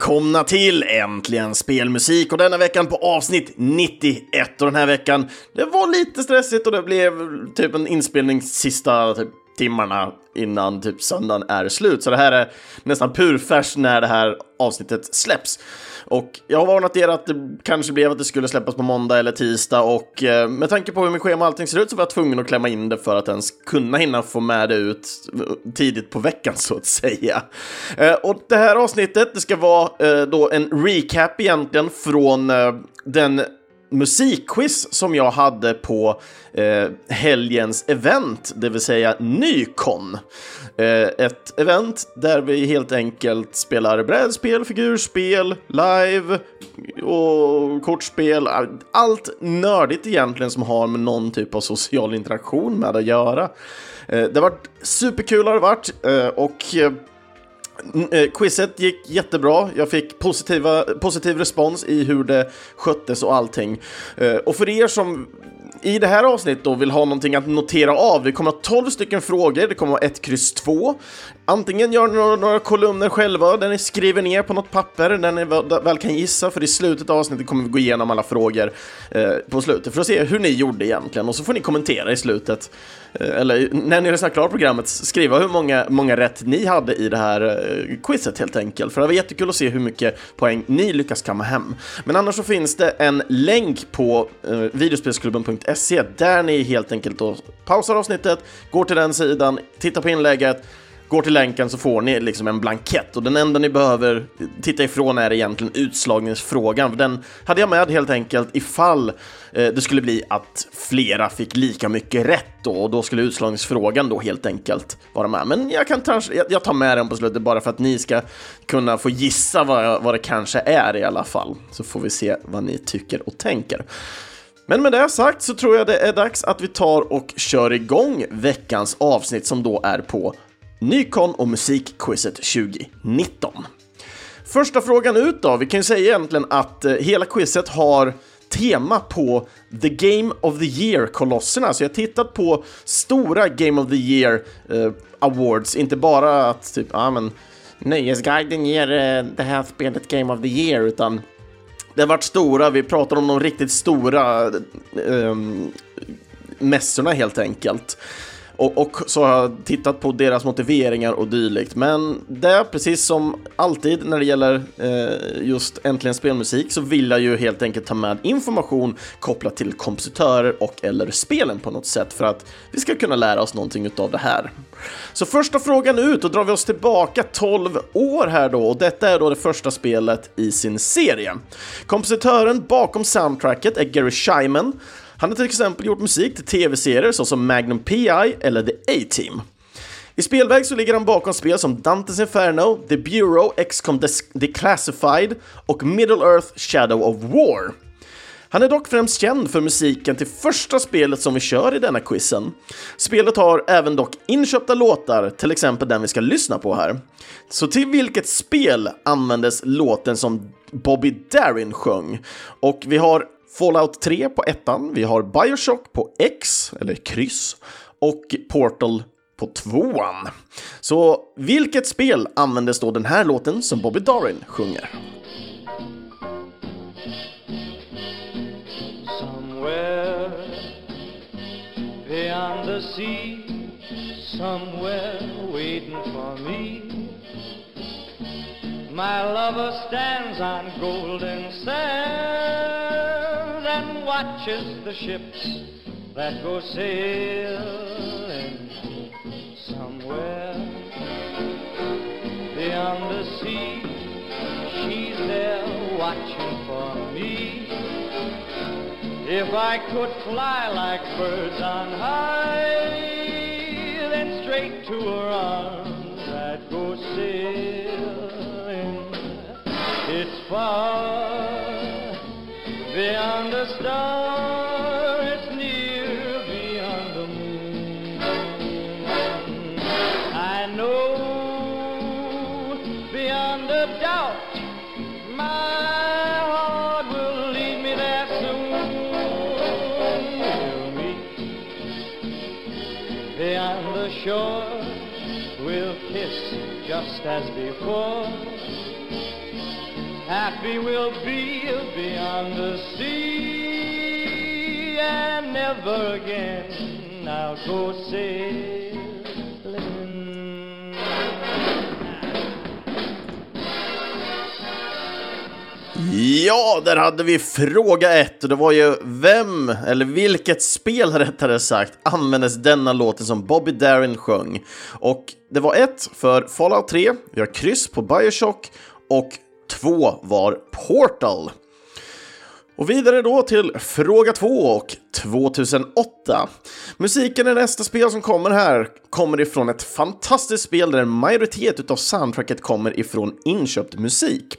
välkomna till Äntligen Spelmusik och denna veckan på avsnitt 91 och den här veckan det var lite stressigt och det blev typ en inspelning sista typ, timmarna innan typ söndagen är slut så det här är nästan purfärs när det här avsnittet släpps. Och jag har varnat er att det kanske blev att det skulle släppas på måndag eller tisdag och eh, med tanke på hur mitt schema och allting ser ut så var jag tvungen att klämma in det för att ens kunna hinna få med det ut tidigt på veckan så att säga. Eh, och det här avsnittet, det ska vara eh, då en recap egentligen från eh, den musikquiz som jag hade på eh, helgens event, det vill säga Nykon. Eh, ett event där vi helt enkelt spelar brädspel, figurspel, live och kortspel. Allt nördigt egentligen som har med någon typ av social interaktion med att göra. Eh, det har varit superkul har det varit eh, och eh, Mm, eh, quizet gick jättebra. Jag fick positiva, positiv respons i hur det sköttes och allting. Eh, och för er som i det här avsnittet då vill ha någonting att notera av, det kommer att 12 stycken frågor, det kommer att vara 1, kryss 2. Antingen gör ni några, några, kolumner själva där ni skriver ner på något papper där ni väl, kan gissa, för i slutet av avsnittet kommer vi gå igenom alla frågor eh, på slutet för att se hur ni gjorde egentligen och så får ni kommentera i slutet. Eh, eller när ni lyssnar klart programmet, skriva hur många, många rätt ni hade i det här eh, quizet helt enkelt. För det var jättekul att se hur mycket poäng ni lyckas kamma hem. Men annars så finns det en länk på eh, videospelsklubben.se där ni helt enkelt då pausar avsnittet, går till den sidan, tittar på inlägget, går till länken så får ni liksom en blankett och den enda ni behöver titta ifrån är egentligen utslagningsfrågan. Den hade jag med helt enkelt ifall eh, det skulle bli att flera fick lika mycket rätt då och då skulle utslagningsfrågan då helt enkelt vara med. Men jag kan ta, jag tar med den på slutet bara för att ni ska kunna få gissa vad, vad det kanske är i alla fall. Så får vi se vad ni tycker och tänker. Men med det sagt så tror jag det är dags att vi tar och kör igång veckans avsnitt som då är på Nykon och musikquizet 2019. Första frågan ut då, vi kan ju säga egentligen att eh, hela quizet har tema på The Game of the Year-kolosserna. Så jag har tittat på stora Game of the Year eh, Awards, inte bara att typ, ja men Nöjesguiden ger eh, det här spelet Game of the Year, utan det har varit stora, vi pratar om de riktigt stora eh, eh mässorna helt enkelt. Och, och, så har jag tittat på deras motiveringar och dylikt. Men det, precis som alltid när det gäller eh, just Äntligen Spelmusik, så vill jag ju helt enkelt ta med information kopplat till kompositörer och eller spelen på något sätt för att vi ska kunna lära oss någonting av det här. Så första frågan ut, då drar vi oss tillbaka 12 år här då och detta är då det första spelet i sin serie. Kompositören bakom soundtracket är Gary Shyman han har till exempel gjort musik till tv-serier såsom Magnum P.I. eller The A-Team. I spelväg så ligger han bakom spel som Dante's Inferno, The Bureau, XCOM Declassified och Middle Earth Shadow of War. Han är dock främst känd för musiken till första spelet som vi kör i denna quizen. Spelet har även dock inköpta låtar, till exempel den vi ska lyssna på här. Så till vilket spel användes låten som Bobby Darin sjöng? Och vi har Fallout 3 på ettan, vi har Bioshock på X, eller kryss, och Portal på tvåan. Så vilket spel användes då den här låten som Bobby Darin sjunger? Somewhere beyond the sea Somewhere waiting for me My lover stands on golden sand and watches the ships that go sailing somewhere beyond the sea. She's there watching for me. If I could fly like birds on high, then straight to her arms I'd go sailing. It's far Beyond the star, it's near beyond the moon. I know beyond a doubt my heart will lead me there soon. We'll meet beyond the shore, we'll kiss just as before Happy we'll be beyond the sea, and never again I'll go sailing. Ja, där hade vi fråga ett och det var ju vem, eller vilket spel rättare sagt, användes denna låten som Bobby Darin sjöng? Och det var ett för Fallout 3, vi har kryss på Bioshock och två var Portal. Och vidare då till fråga 2 och 2008. Musiken i nästa spel som kommer här kommer ifrån ett fantastiskt spel där en majoritet av soundtracket kommer ifrån inköpt musik.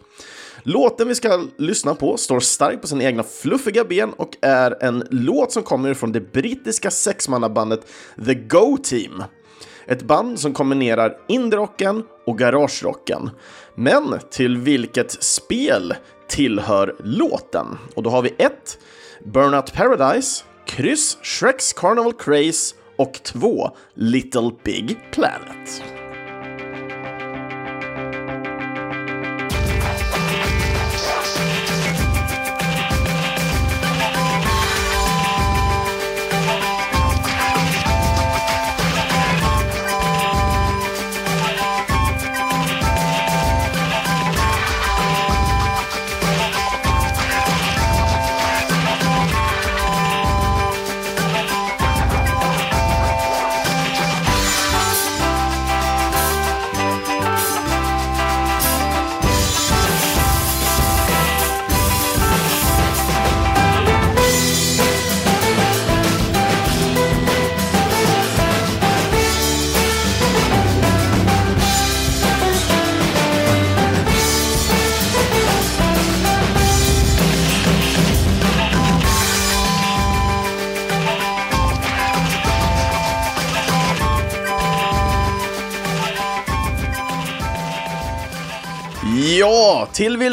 Låten vi ska lyssna på står starkt på sina egna fluffiga ben och är en låt som kommer från det brittiska sexmannabandet The Go Team. Ett band som kombinerar indierocken och garagerocken. Men till vilket spel tillhör låten? Och då har vi 1. Burnout Paradise, kryss Shreks Carnival Craze och 2. Little Big Planet.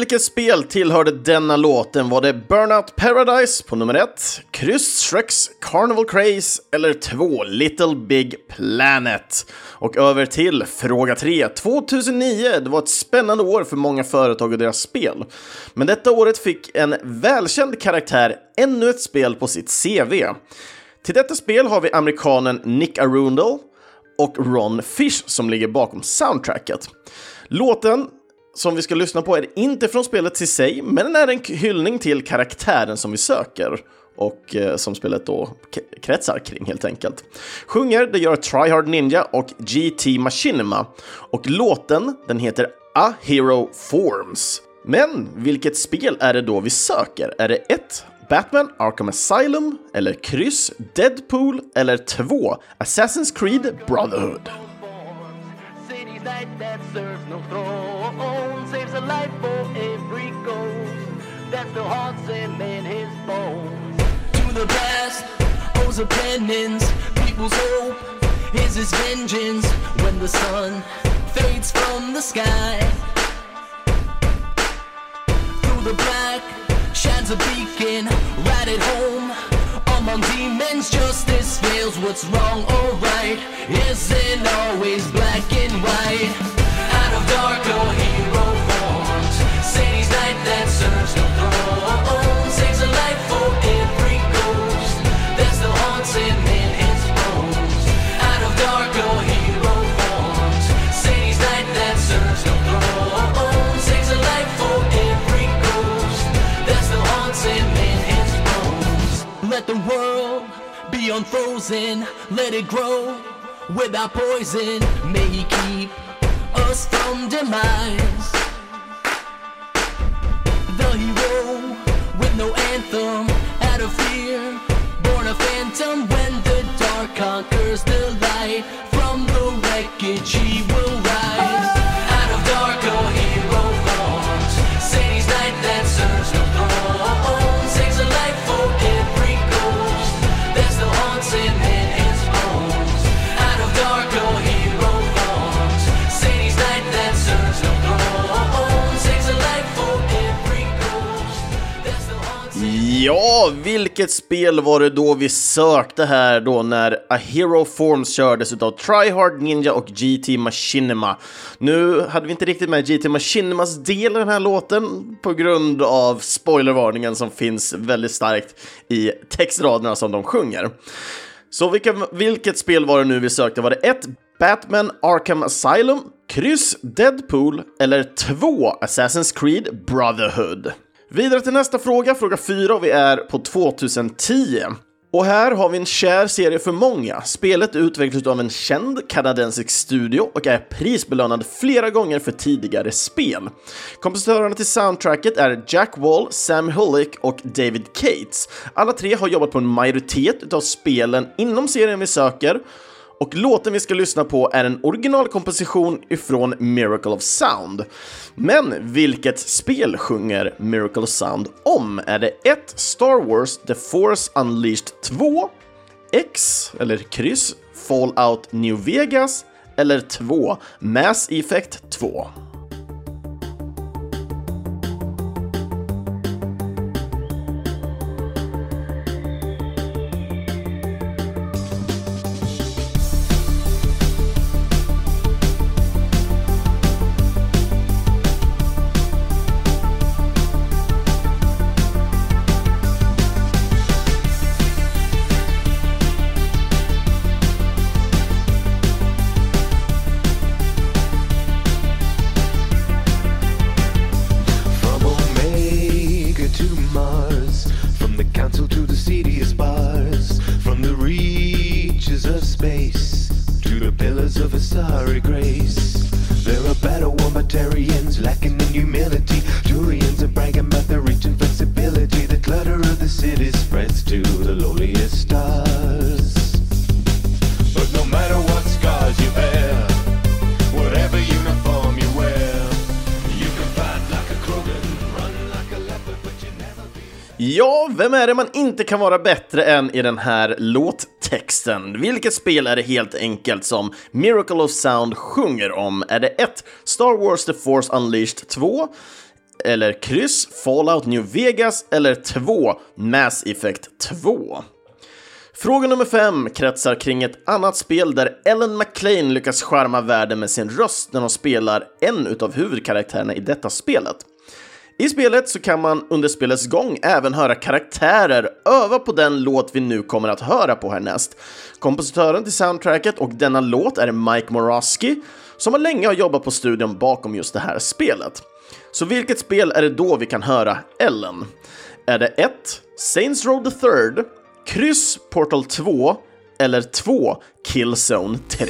Vilket spel tillhörde denna låten? Var det Burnout Paradise på nummer 1, Kryss Shreks Carnival Craze eller 2. Little Big Planet? Och över till fråga 3. 2009, det var ett spännande år för många företag och deras spel. Men detta året fick en välkänd karaktär ännu ett spel på sitt CV. Till detta spel har vi amerikanen Nick Arundel och Ron Fish som ligger bakom soundtracket. Låten som vi ska lyssna på är inte från spelet i sig, men den är en hyllning till karaktären som vi söker och eh, som spelet då kretsar kring helt enkelt. Sjunger det gör Tryhard Ninja och GT Machinima och låten den heter A Hero Forms. Men vilket spel är det då vi söker? Är det 1. Batman Arkham Asylum eller kryss Deadpool eller 2. Assassin's Creed Brotherhood? A life for every ghost that still haunts him in his bones. To the past owes a penance, people's hope is his vengeance when the sun fades from the sky. Through the black shines a beacon right at home. Among demons, justice fails. What's wrong or right isn't always black and white. Out of dark, a hero forms, cities night that serves the world be unfrozen, let it grow without poison. May he keep us from demise. The hero with no anthem, out of fear, born a phantom when the dark conquers the light. From the wreckage he will Ja, vilket spel var det då vi sökte här då när A Hero Forms kördes utav Tryhard Ninja och GT Machinima. Nu hade vi inte riktigt med GT Machinimas del i den här låten på grund av spoilervarningen som finns väldigt starkt i textraderna som de sjunger. Så vilka, vilket spel var det nu vi sökte? Var det 1. Batman Arkham Asylum, kryss Deadpool eller 2. Assassin's Creed Brotherhood? Vidare till nästa fråga, fråga 4 och vi är på 2010. Och här har vi en kär serie för många. Spelet utvecklas av en känd kanadensisk studio och är prisbelönad flera gånger för tidigare spel. Kompositörerna till soundtracket är Jack Wall, Sam Hullick och David Cates. Alla tre har jobbat på en majoritet av spelen inom serien vi söker och låten vi ska lyssna på är en originalkomposition ifrån Miracle of Sound. Men vilket spel sjunger Miracle of Sound om? Är det 1. Star Wars The Force Unleashed 2, X eller kryss Fallout New Vegas eller 2 Mass Effect 2? Kan vara bättre än i den här låttexten? Vilket spel är det helt enkelt som Miracle of Sound sjunger om? Är det 1. Star Wars The Force Unleashed 2? Eller kryss Fallout New Vegas? Eller 2. Mass Effect 2? Fråga nummer fem kretsar kring ett annat spel där Ellen McLean lyckas charma världen med sin röst när hon spelar en utav huvudkaraktärerna i detta spelet. I spelet så kan man under spelets gång även höra karaktärer öva på den låt vi nu kommer att höra på härnäst. Kompositören till soundtracket och denna låt är Mike Moraski som har länge har jobbat på studion bakom just det här spelet. Så vilket spel är det då vi kan höra Ellen? Är det 1. Saints Row the Third, kryss Portal 2 eller 2. Killzone 3?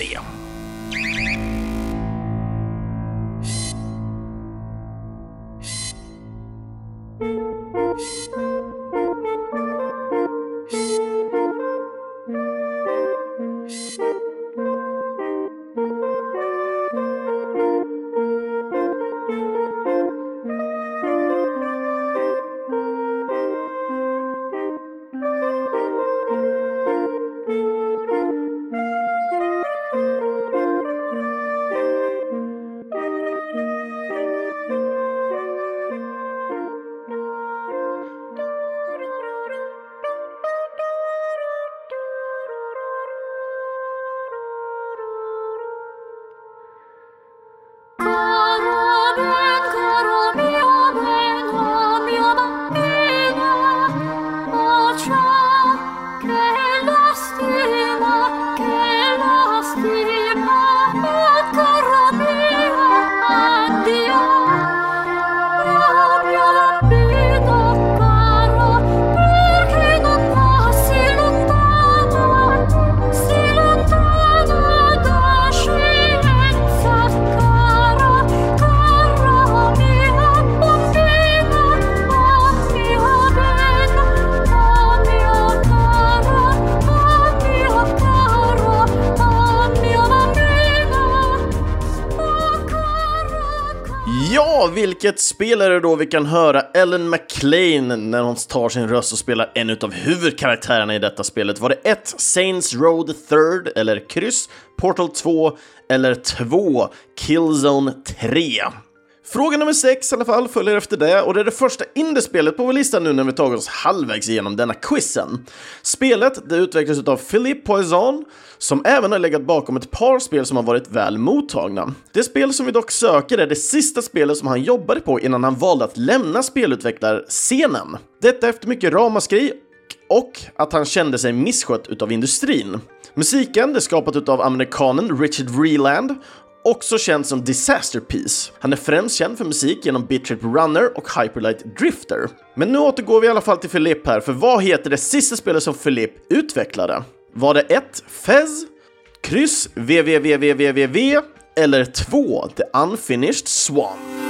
Vilket spel är det då vi kan höra Ellen McLean när hon tar sin röst och spelar en av huvudkaraktärerna i detta spelet? Var det 1. Saints Road 3rd eller kryss Portal 2 eller 2 Killzone 3? Fråga nummer sex i alla fall följer efter det och det är det första indiespelet på vår lista nu när vi tagit oss halvvägs igenom denna quizen. Spelet det utvecklas av Philippe Poisson som även har legat bakom ett par spel som har varit väl mottagna. Det spel som vi dock söker är det sista spelet som han jobbade på innan han valde att lämna spelutvecklarscenen. Detta efter mycket ramaskri och att han kände sig misskött utav industrin. Musiken är skapat utav amerikanen Richard Vreeland också känd som Disaster Piece. Han är främst känd för musik genom Bitrip Runner och Hyperlight Drifter. Men nu återgår vi i alla fall till Philip här, för vad heter det sista spelet som Philip utvecklade? Var det 1. Fez, kryss www eller 2. The Unfinished Swan?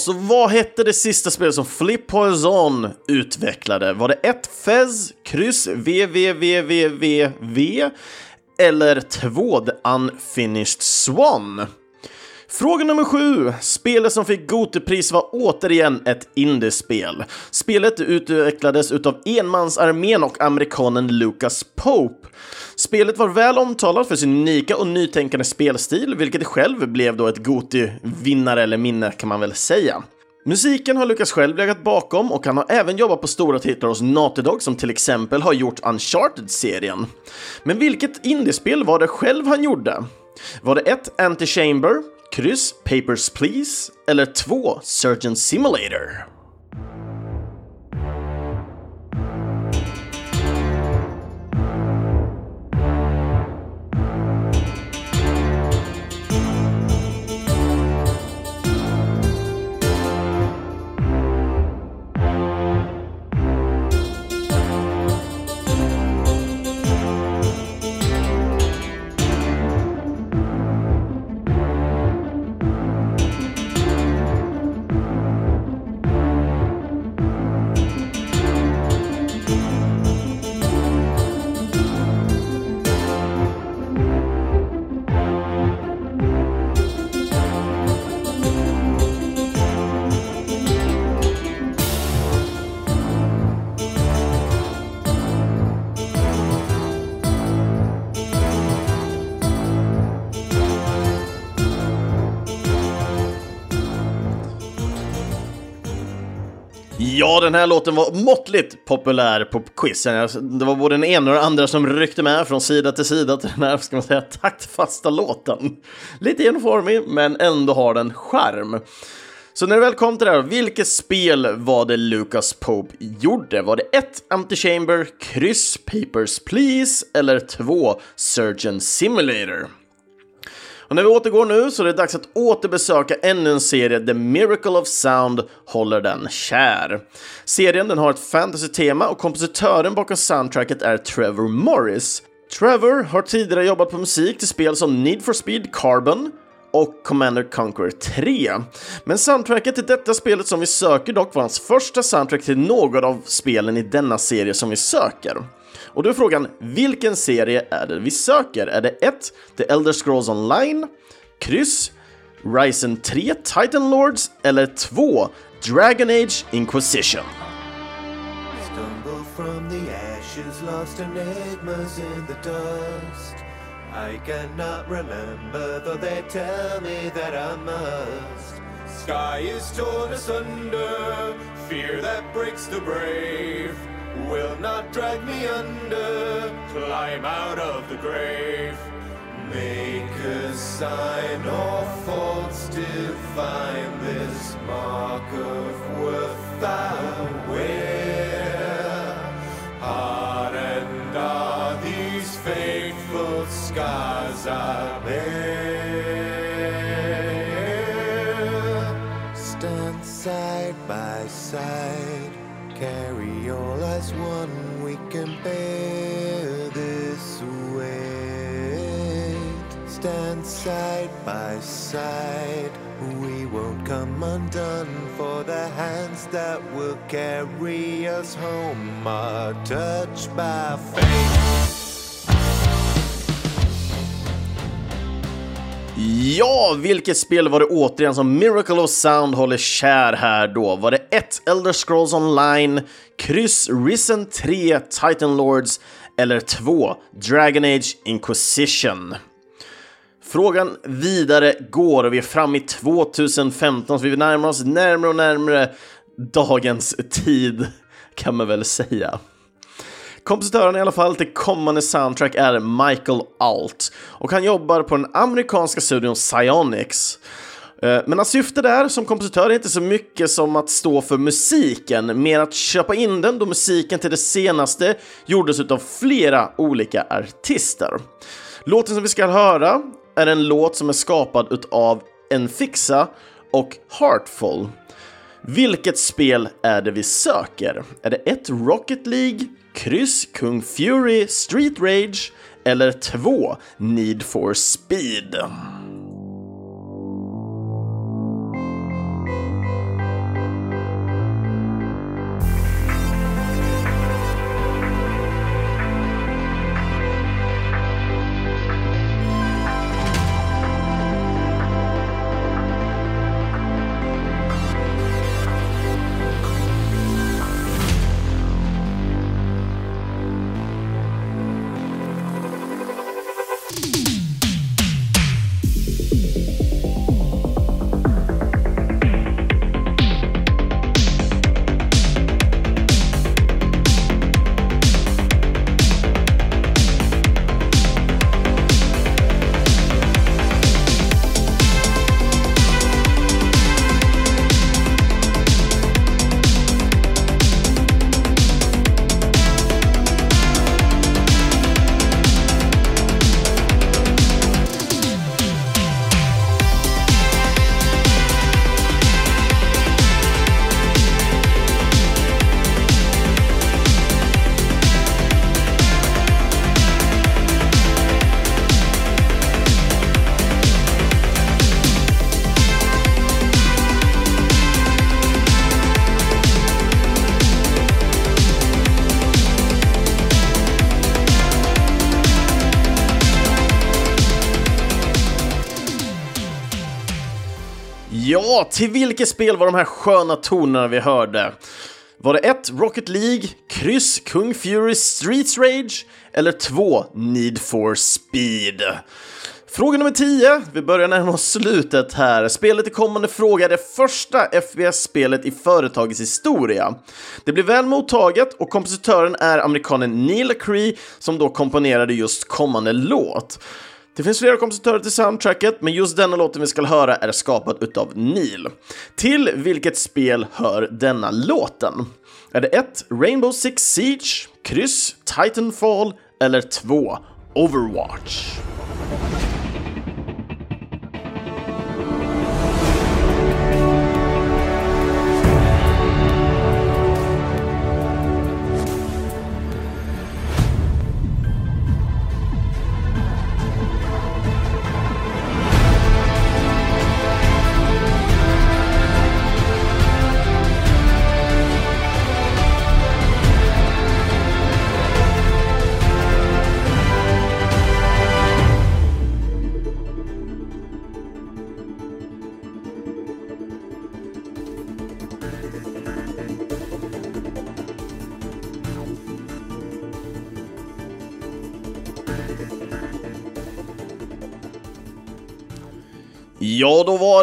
Så vad hette det sista spelet som Flip Poison utvecklade? Var det 1. Fez, kryss VVVVVV eller 2. The Unfinished Swan? Fråga nummer sju. Spelet som fick Gotepris var återigen ett indiespel. Spelet utvecklades utav enmansarmén och amerikanen Lucas Pope. Spelet var väl omtalat för sin unika och nytänkande spelstil, vilket själv blev då ett Goti-vinnare eller minne kan man väl säga. Musiken har Lucas själv legat bakom och han har även jobbat på stora titlar hos Naughty Dog som till exempel har gjort Uncharted-serien. Men vilket indiespel var det själv han gjorde? Var det 1. Anti-Chamber, kryss Papers, Please eller 2. Surgeon Simulator? Ja, den här låten var måttligt populär på quizen. Det var både den ena och den andra som ryckte med från sida till sida till den här, ska man säga, taktfasta låten. Lite enformig, men ändå har den charm. Så när det väl kom till det här, vilket spel var det Lucas Pope gjorde? Var det 1. Antichamber, kryss Papers, Please eller 2. Surgeon Simulator? Och när vi återgår nu så är det dags att återbesöka ännu en serie, The Miracle of Sound håller den kär. Serien den har ett fantasy-tema och kompositören bakom soundtracket är Trevor Morris. Trevor har tidigare jobbat på musik till spel som Need for Speed Carbon, och Commander Conquer 3. Men soundtracket till detta spelet som vi söker dock var hans första soundtrack till något av spelen i denna serie som vi söker. Och då är frågan, vilken serie är det vi söker? Är det 1. The Elder Scrolls Online, kryss, Ryzen 3 Titan Lords eller 2. Dragon Age Inquisition? Lost enigmas in the dust. I cannot remember, though they tell me that I must. Sky is torn asunder, fear that breaks the brave. Will not drag me under. Climb out of the grave. Make a sign or faults define this mark of worth I wear. Hardened are these faithful scars I bear. As one. We can bear this weight. Stand side by side. We won't come undone for the hands that will carry us home are touched by fate. Ja, vilket spel var det återigen som Miracle of Sound håller kär här då? Var det 1. Elder Scrolls Online, kryss Risen 3 Titan Lords eller 2. Dragon Age Inquisition? Frågan vidare går och vi är framme i 2015 så vi närmar oss närmare och närmare dagens tid kan man väl säga. Kompositören i alla fall till kommande soundtrack är Michael Alt och han jobbar på den amerikanska studion Psyonix. Eh, men hans syfte där som kompositör är inte så mycket som att stå för musiken, mer att köpa in den då musiken till det senaste gjordes av flera olika artister. Låten som vi ska höra är en låt som är skapad av Enfixa och Heartful. Vilket spel är det vi söker? Är det ett Rocket League, Kryss Kung Fury Street Rage eller 2 Need for Speed. Ja, till vilket spel var de här sköna tonerna vi hörde? Var det 1. Rocket League, kryss Kung Fury Streets Rage eller 2. Need for Speed? Fråga nummer 10. Vi börjar närma oss slutet här. Spelet i kommande fråga är det första FPS-spelet i företagets historia. Det blev väl mottaget och kompositören är amerikanen Neil Cree som då komponerade just kommande låt. Det finns flera kompositörer till soundtracket, men just denna låten vi ska höra är skapad utav Neil. Till vilket spel hör denna låten? Är det 1. Rainbow Six Siege, kryss Titanfall eller 2. Overwatch?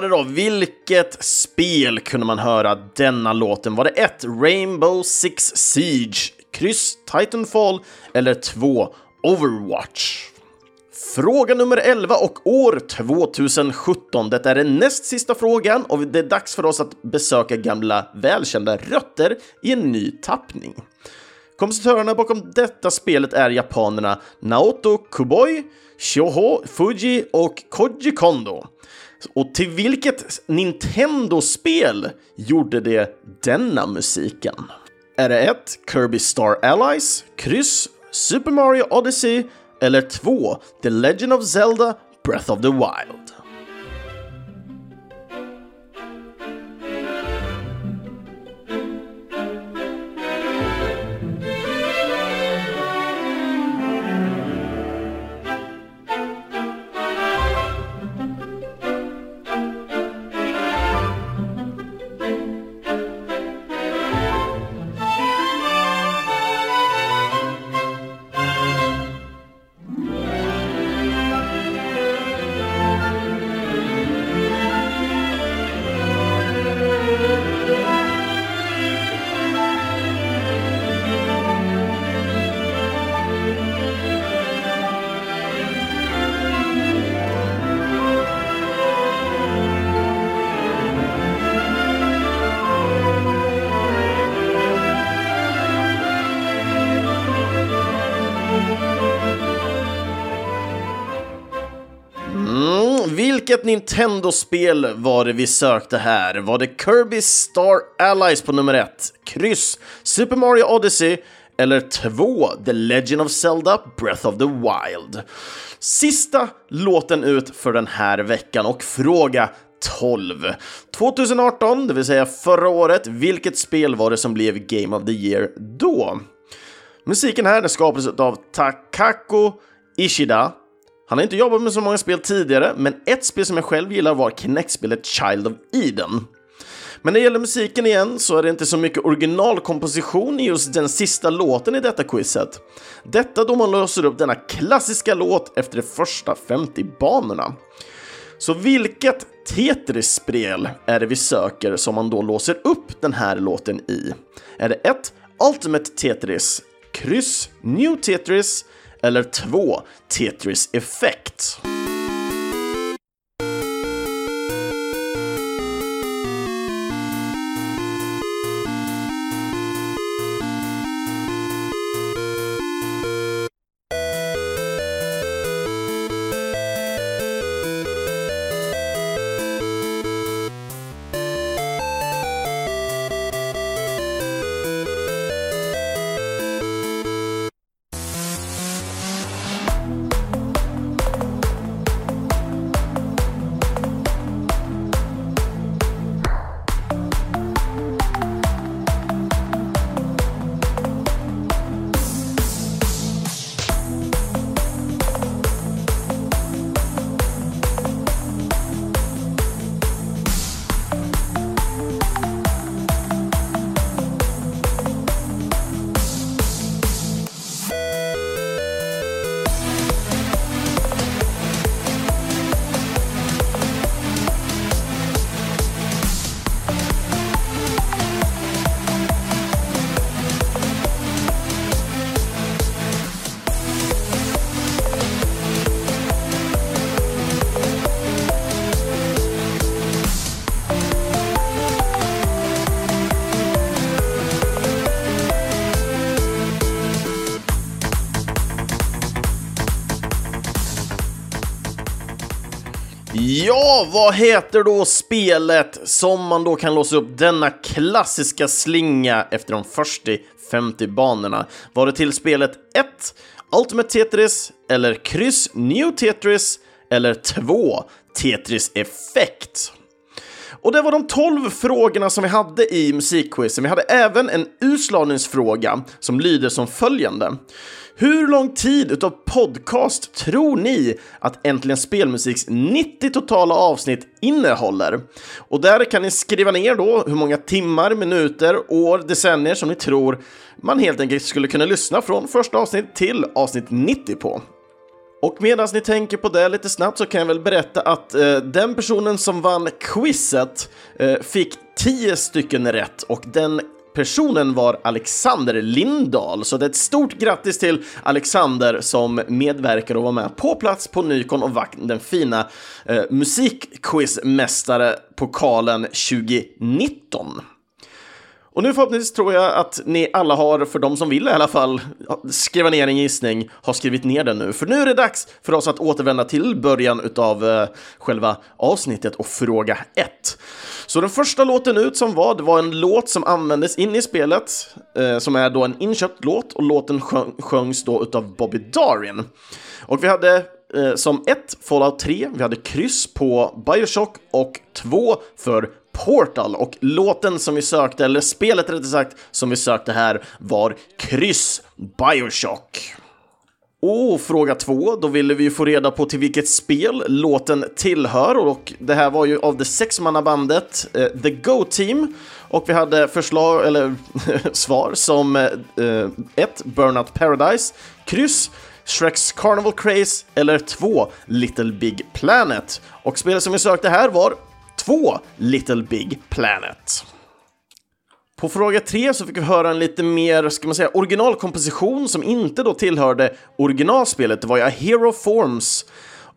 Det då. Vilket spel kunde man höra denna låten? Var det 1. Rainbow Six Siege, kryss Titanfall eller 2 Overwatch. Fråga nummer 11 och år 2017. Detta är den näst sista frågan och det är dags för oss att besöka gamla välkända rötter i en ny tappning. Kompositörerna bakom detta spelet är japanerna Naoto Kuboi, Shoho Fuji och Koji Kondo. Och till vilket Nintendo-spel gjorde det denna musiken? Är det 1. Kirby Star Allies, kryss Super Mario Odyssey eller 2. The Legend of Zelda Breath of the Wild? Nintendo-spel var det vi sökte här? Var det Kirby Star Allies på nummer ett? Kryss Super Mario Odyssey eller 2 The Legend of Zelda Breath of the Wild? Sista låten ut för den här veckan och fråga 12. 2018, det vill säga förra året, vilket spel var det som blev Game of the Year då? Musiken här skapades av Takako Ishida. Han har inte jobbat med så många spel tidigare, men ett spel som jag själv gillar var Kinect-spelet Child of Eden. Men när det gäller musiken igen så är det inte så mycket originalkomposition i just den sista låten i detta quizet. Detta då man löser upp denna klassiska låt efter de första 50 banorna. Så vilket Tetris-spel är det vi söker som man då låser upp den här låten i? Är det 1. Ultimate Tetris, kryss New Tetris eller 2. Tetris Effect? Ja, vad heter då spelet som man då kan låsa upp denna klassiska slinga efter de första 50 banorna? Var det till spelet 1. Ultimate Tetris eller kryss New Tetris eller 2. Tetris Effect? Och det var de 12 frågorna som vi hade i musikquizen. Vi hade även en utslagningsfråga som lyder som följande. Hur lång tid utav podcast tror ni att Äntligen Spelmusiks 90 totala avsnitt innehåller? Och där kan ni skriva ner då hur många timmar, minuter, år, decennier som ni tror man helt enkelt skulle kunna lyssna från första avsnitt till avsnitt 90 på. Och medan ni tänker på det lite snabbt så kan jag väl berätta att eh, den personen som vann quizet eh, fick 10 stycken rätt och den personen var Alexander Lindahl. Så det är ett stort grattis till Alexander som medverkar och var med på plats på Nykon och vann den fina eh, musikquizmästare-pokalen 2019. Och nu förhoppningsvis tror jag att ni alla har, för de som vill i alla fall, skriva ner en gissning, har skrivit ner den nu. För nu är det dags för oss att återvända till början utav eh, själva avsnittet och fråga 1. Så den första låten ut som var, det var en låt som användes in i spelet, eh, som är då en inköpt låt och låten sjön, sjöngs då utav Bobby Darin. Och vi hade eh, som ett Fallout 3, vi hade kryss på Bioshock och två för Portal och låten som vi sökte, eller spelet rättare sagt, som vi sökte här var kryss Bioshock. Och fråga två, då ville vi ju få reda på till vilket spel låten tillhör och det här var ju av det sexmannabandet eh, The Go Team och vi hade förslag, eller svar som 1. Eh, Burnout Paradise, kryss Shreks Carnival Craze eller 2. Little Big Planet. Och spelet som vi sökte här var 2. Little Big Planet. På fråga 3 så fick vi höra en lite mer, ska man säga, originalkomposition som inte då tillhörde originalspelet. Det var ju A Hero Forms.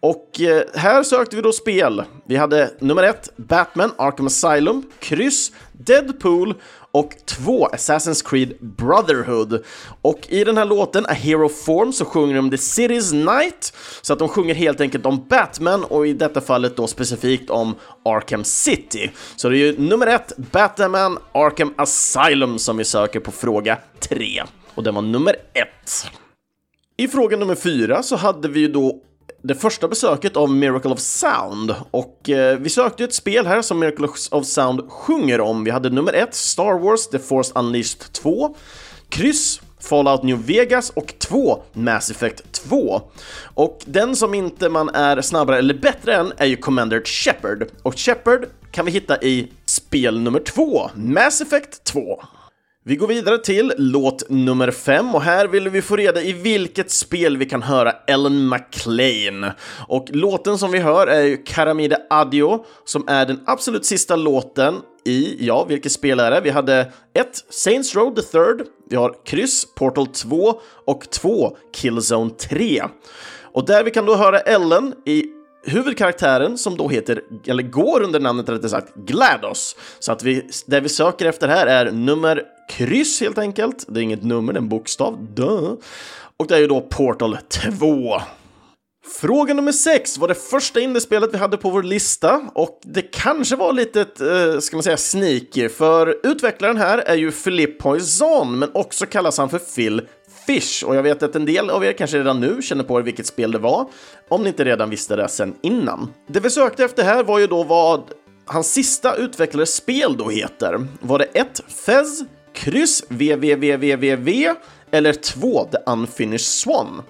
Och eh, här sökte vi då spel. Vi hade nummer 1 Batman Arkham Asylum, kryss Deadpool och två Assassin's Creed Brotherhood. Och i den här låten, A Hero Form, så sjunger de The City's Night, så att de sjunger helt enkelt om Batman och i detta fallet då specifikt om Arkham City. Så det är ju nummer ett, Batman Arkham Asylum som vi söker på fråga tre. Och den var nummer ett. I fråga nummer fyra så hade vi ju då det första besöket av Miracle of Sound och eh, vi sökte ett spel här som Miracle of Sound sjunger om. Vi hade nummer ett, Star Wars The Force Unleashed 2, kryss Fallout New Vegas och 2 Mass Effect 2. Och den som inte man är snabbare eller bättre än är ju Commander Shepard. Och Shepard kan vi hitta i spel nummer 2, Mass Effect 2. Vi går vidare till låt nummer fem och här vill vi få reda i vilket spel vi kan höra Ellen McLean. Och låten som vi hör är ju Caramide Adio som är den absolut sista låten i, ja, vilket spel är det? Vi hade 1. Saints Row the Third, vi har kryss Portal 2 och 2 Killzone 3. Och där vi kan då höra Ellen i huvudkaraktären som då heter, eller går under namnet rättare sagt, GLaDOS. Så att vi, det vi söker efter här är nummer kryss helt enkelt. Det är inget nummer, det är en bokstav, duh. Och det är ju då Portal 2. Fråga nummer 6 var det första indiespelet vi hade på vår lista och det kanske var lite, eh, ska man säga, sneaky, för utvecklaren här är ju Philippe Poisson, men också kallas han för Phil Fish och jag vet att en del av er kanske redan nu känner på er vilket spel det var, om ni inte redan visste det sen innan. Det vi sökte efter här var ju då vad hans sista utvecklares spel då heter. Var det 1. Fez, kryss www eller 2. The Unfinished Swan?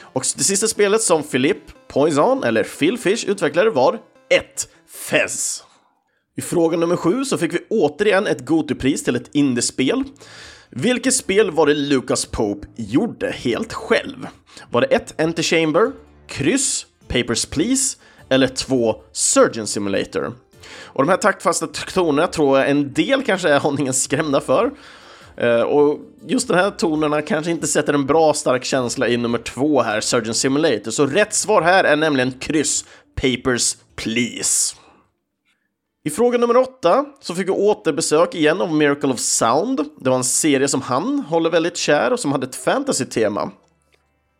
Och det sista spelet som Philippe Poison, eller Phil Fish, utvecklade var 1. Fez. I fråga nummer 7 så fick vi återigen ett Gotipris till ett indiespel. Vilket spel var det Lucas Pope gjorde helt själv? Var det 1. Enter Chamber, kryss, Papers, Please eller 2. Surgeon Simulator? Och de här taktfasta tonerna tror jag en del kanske är aningen skrämda för. Eh, och just de här tonerna kanske inte sätter en bra stark känsla i nummer två här, Surgeon Simulator. Så rätt svar här är nämligen kryss, Papers, Please. I fråga nummer åtta så fick vi återbesök igen av Miracle of Sound. Det var en serie som han håller väldigt kär och som hade ett fantasy-tema.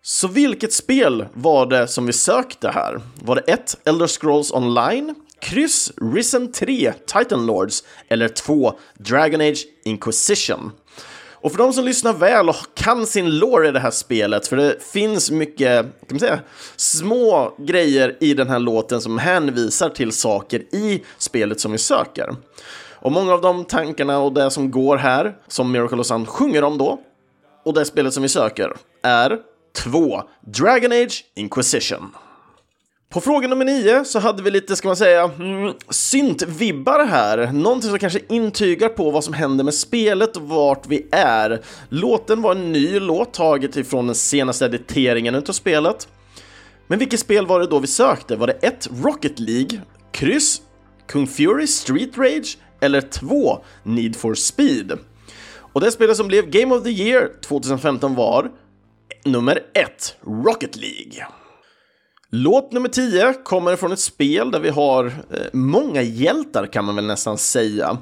Så vilket spel var det som vi sökte här? Var det 1. Elder Scrolls Online, kryss Risen 3 Titan Lords eller 2 Dragon Age Inquisition? Och för de som lyssnar väl och kan sin lore i det här spelet, för det finns mycket, kan man säga, små grejer i den här låten som hänvisar till saker i spelet som vi söker. Och många av de tankarna och det som går här, som Miracle of Sun sjunger om då, och det spelet som vi söker, är 2. Dragon Age Inquisition. På fråga nummer nio så hade vi lite, ska man säga, mm, syntvibbar här. Någonting som kanske intygar på vad som händer med spelet och vart vi är. Låten var en ny låt taget ifrån den senaste editeringen utav spelet. Men vilket spel var det då vi sökte? Var det 1. Rocket League, kryss, Kung Fury Street Rage eller 2. Need for Speed? Och det spelet som blev Game of the Year 2015 var nummer 1, Rocket League. Låt nummer 10 kommer från ett spel där vi har eh, många hjältar kan man väl nästan säga.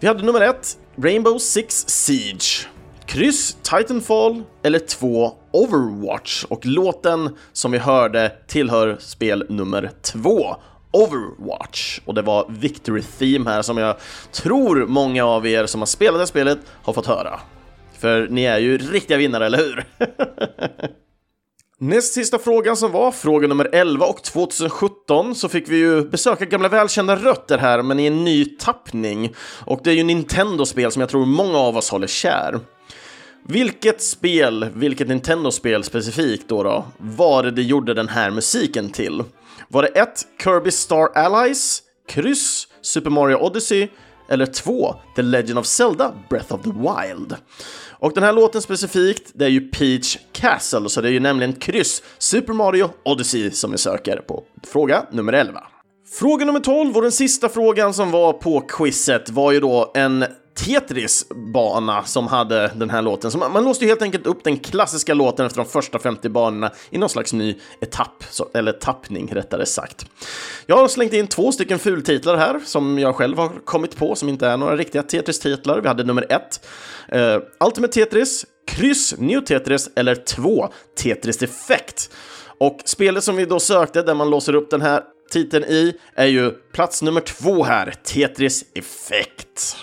Vi hade nummer 1, Rainbow Six Siege. Kryss Titanfall eller 2 Overwatch och låten som vi hörde tillhör spel nummer 2 Overwatch och det var Victory Theme här som jag tror många av er som har spelat det spelet har fått höra. För ni är ju riktiga vinnare, eller hur? Näst sista frågan som var fråga nummer 11 och 2017 så fick vi ju besöka gamla välkända rötter här men i en ny tappning. Och det är ju Nintendo-spel som jag tror många av oss håller kär. Vilket spel, vilket Nintendo-spel specifikt då, då var det det gjorde den här musiken till? Var det 1. Kirby Star Allies, kryss Super Mario Odyssey eller 2. The Legend of Zelda Breath of the Wild? Och den här låten specifikt, det är ju Peach Castle, så det är ju nämligen kryss Super Mario Odyssey som vi söker på fråga nummer 11. Fråga nummer 12 och den sista frågan som var på quizet var ju då en Tetris-bana som hade den här låten. Så man, man låste ju helt enkelt upp den klassiska låten efter de första 50 banorna i någon slags ny etapp, så, eller tappning rättare sagt. Jag har slängt in två stycken fultitlar här som jag själv har kommit på som inte är några riktiga Tetris-titlar. Vi hade nummer ett, eh, Ultimate Tetris, kryss New Tetris eller två Tetris Effect. Och spelet som vi då sökte, där man låser upp den här titeln i, är ju plats nummer två här, Tetris Effect.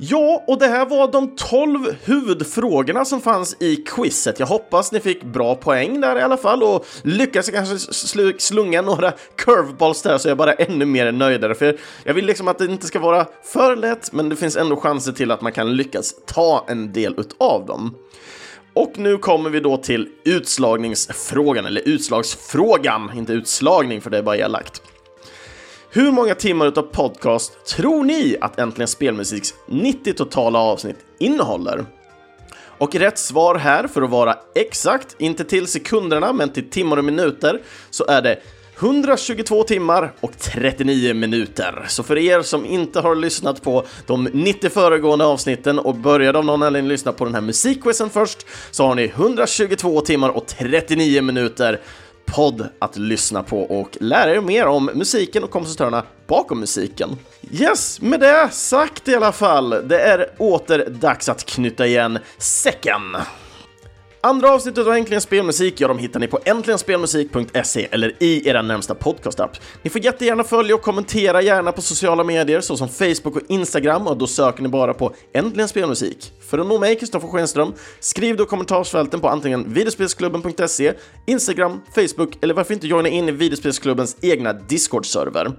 Ja, och det här var de 12 huvudfrågorna som fanns i quizet. Jag hoppas ni fick bra poäng där i alla fall och lyckades kanske sl slunga några curveballs där så jag bara ännu mer nöjdare. För jag vill liksom att det inte ska vara för lätt, men det finns ändå chanser till att man kan lyckas ta en del utav dem. Och nu kommer vi då till utslagningsfrågan, eller utslagsfrågan, inte utslagning för det är bara elakt. Hur många timmar utav podcast tror ni att Äntligen Spelmusiks 90 totala avsnitt innehåller? Och rätt svar här, för att vara exakt, inte till sekunderna, men till timmar och minuter, så är det 122 timmar och 39 minuter. Så för er som inte har lyssnat på de 90 föregående avsnitten och började av någon anledning lyssna på den här musikquizen först, så har ni 122 timmar och 39 minuter podd att lyssna på och lära er mer om musiken och kompositörerna bakom musiken. Yes, med det sagt i alla fall, det är åter dags att knyta igen säcken. Andra avsnittet av Äntligen Spelmusik, ja, de hittar ni på äntligenspelmusik.se eller i er närmsta podcastapp. Ni får jättegärna följa och kommentera gärna på sociala medier såsom Facebook och Instagram och då söker ni bara på Äntligen Spelmusik. För att nå mig, Kristoffer Schenström, skriv då kommentarsfälten på antingen videospelsklubben.se, Instagram, Facebook eller varför inte joina in i videospelsklubbens egna Discord-server.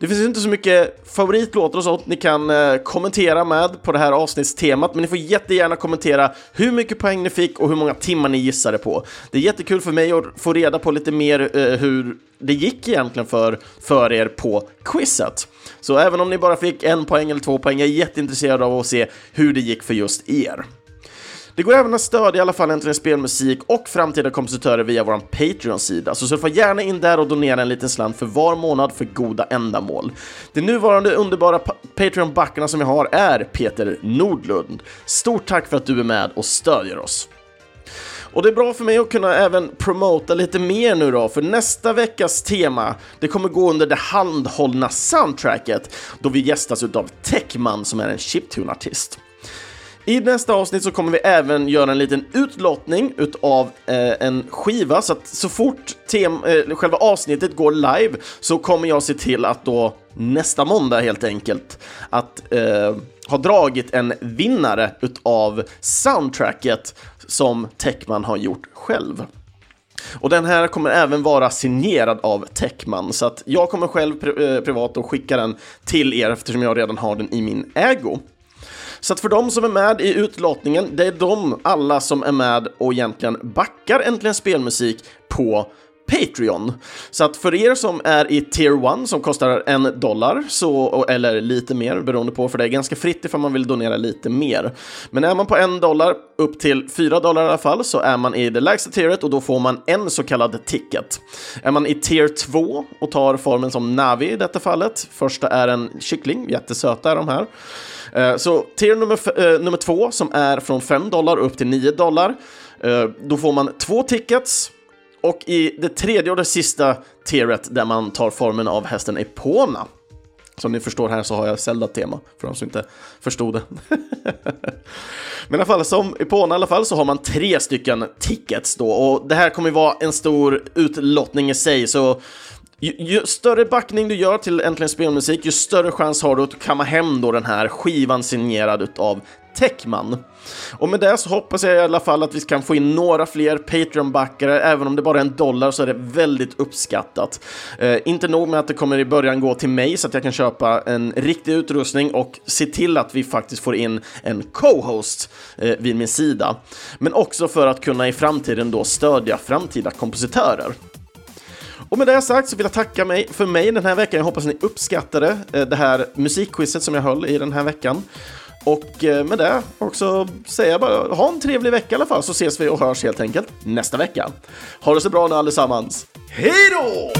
Det finns inte så mycket favoritlåtar och sånt ni kan eh, kommentera med på det här avsnittstemat, men ni får jättegärna kommentera hur mycket poäng ni fick och hur många timmar ni gissade på. Det är jättekul för mig att få reda på lite mer eh, hur det gick egentligen för, för er på quizet. Så även om ni bara fick en poäng eller två poäng, jag är jätteintresserad av att se hur det gick för just er. Det går även att stödja i alla fall Äntligen Spelmusik och framtida kompositörer via vår Patreon-sida, så surfa gärna in där och donera en liten slant för var månad för goda ändamål. De nuvarande underbara Patreon-backarna som vi har är Peter Nordlund. Stort tack för att du är med och stödjer oss. Och det är bra för mig att kunna även promota lite mer nu då, för nästa veckas tema, det kommer gå under det handhållna soundtracket, då vi gästas utav Techman som är en chiptune-artist. I nästa avsnitt så kommer vi även göra en liten utlottning utav eh, en skiva, så att så fort tem eh, själva avsnittet går live så kommer jag se till att då nästa måndag helt enkelt att eh, ha dragit en vinnare utav soundtracket som Techman har gjort själv. Och den här kommer även vara signerad av Techman, så att jag kommer själv pri eh, privat och skicka den till er eftersom jag redan har den i min ägo. Så att för de som är med i utlottningen, det är de alla som är med och egentligen backar Äntligen Spelmusik på Patreon. Så att för er som är i Tier 1 som kostar en dollar, så, eller lite mer beroende på, för det är ganska fritt ifall man vill donera lite mer. Men är man på en dollar upp till fyra dollar i alla fall så är man i det lägsta tieret och då får man en så kallad ticket. Är man i Tier 2 och tar formen som Navi i detta fallet, första är en kyckling, jättesöta är de här. Eh, så tier nummer, eh, nummer två som är från 5 dollar upp till 9 dollar, eh, då får man två tickets och i det tredje och det sista tieret där man tar formen av hästen Epona. Som ni förstår här så har jag Zelda-tema, för de som inte förstod det. Men i alla fall, som Epona i alla fall så har man tre stycken tickets då och det här kommer ju vara en stor utlottning i sig så ju, ju större backning du gör till Äntligen Spelmusik, ju större chans har du att kamma hem då den här skivan signerad utav Techman. Och med det så hoppas jag i alla fall att vi kan få in några fler Patreon-backare, även om det bara är en dollar så är det väldigt uppskattat. Eh, inte nog med att det kommer i början gå till mig så att jag kan köpa en riktig utrustning och se till att vi faktiskt får in en co-host eh, vid min sida, men också för att kunna i framtiden då stödja framtida kompositörer. Och med det sagt så vill jag tacka mig för mig den här veckan. Jag hoppas ni uppskattade eh, det här musikquizet som jag höll i den här veckan. Och eh, med det också säger jag bara ha en trevlig vecka i alla fall så ses vi och hörs helt enkelt nästa vecka. Ha det så bra nu allesammans. Hej då!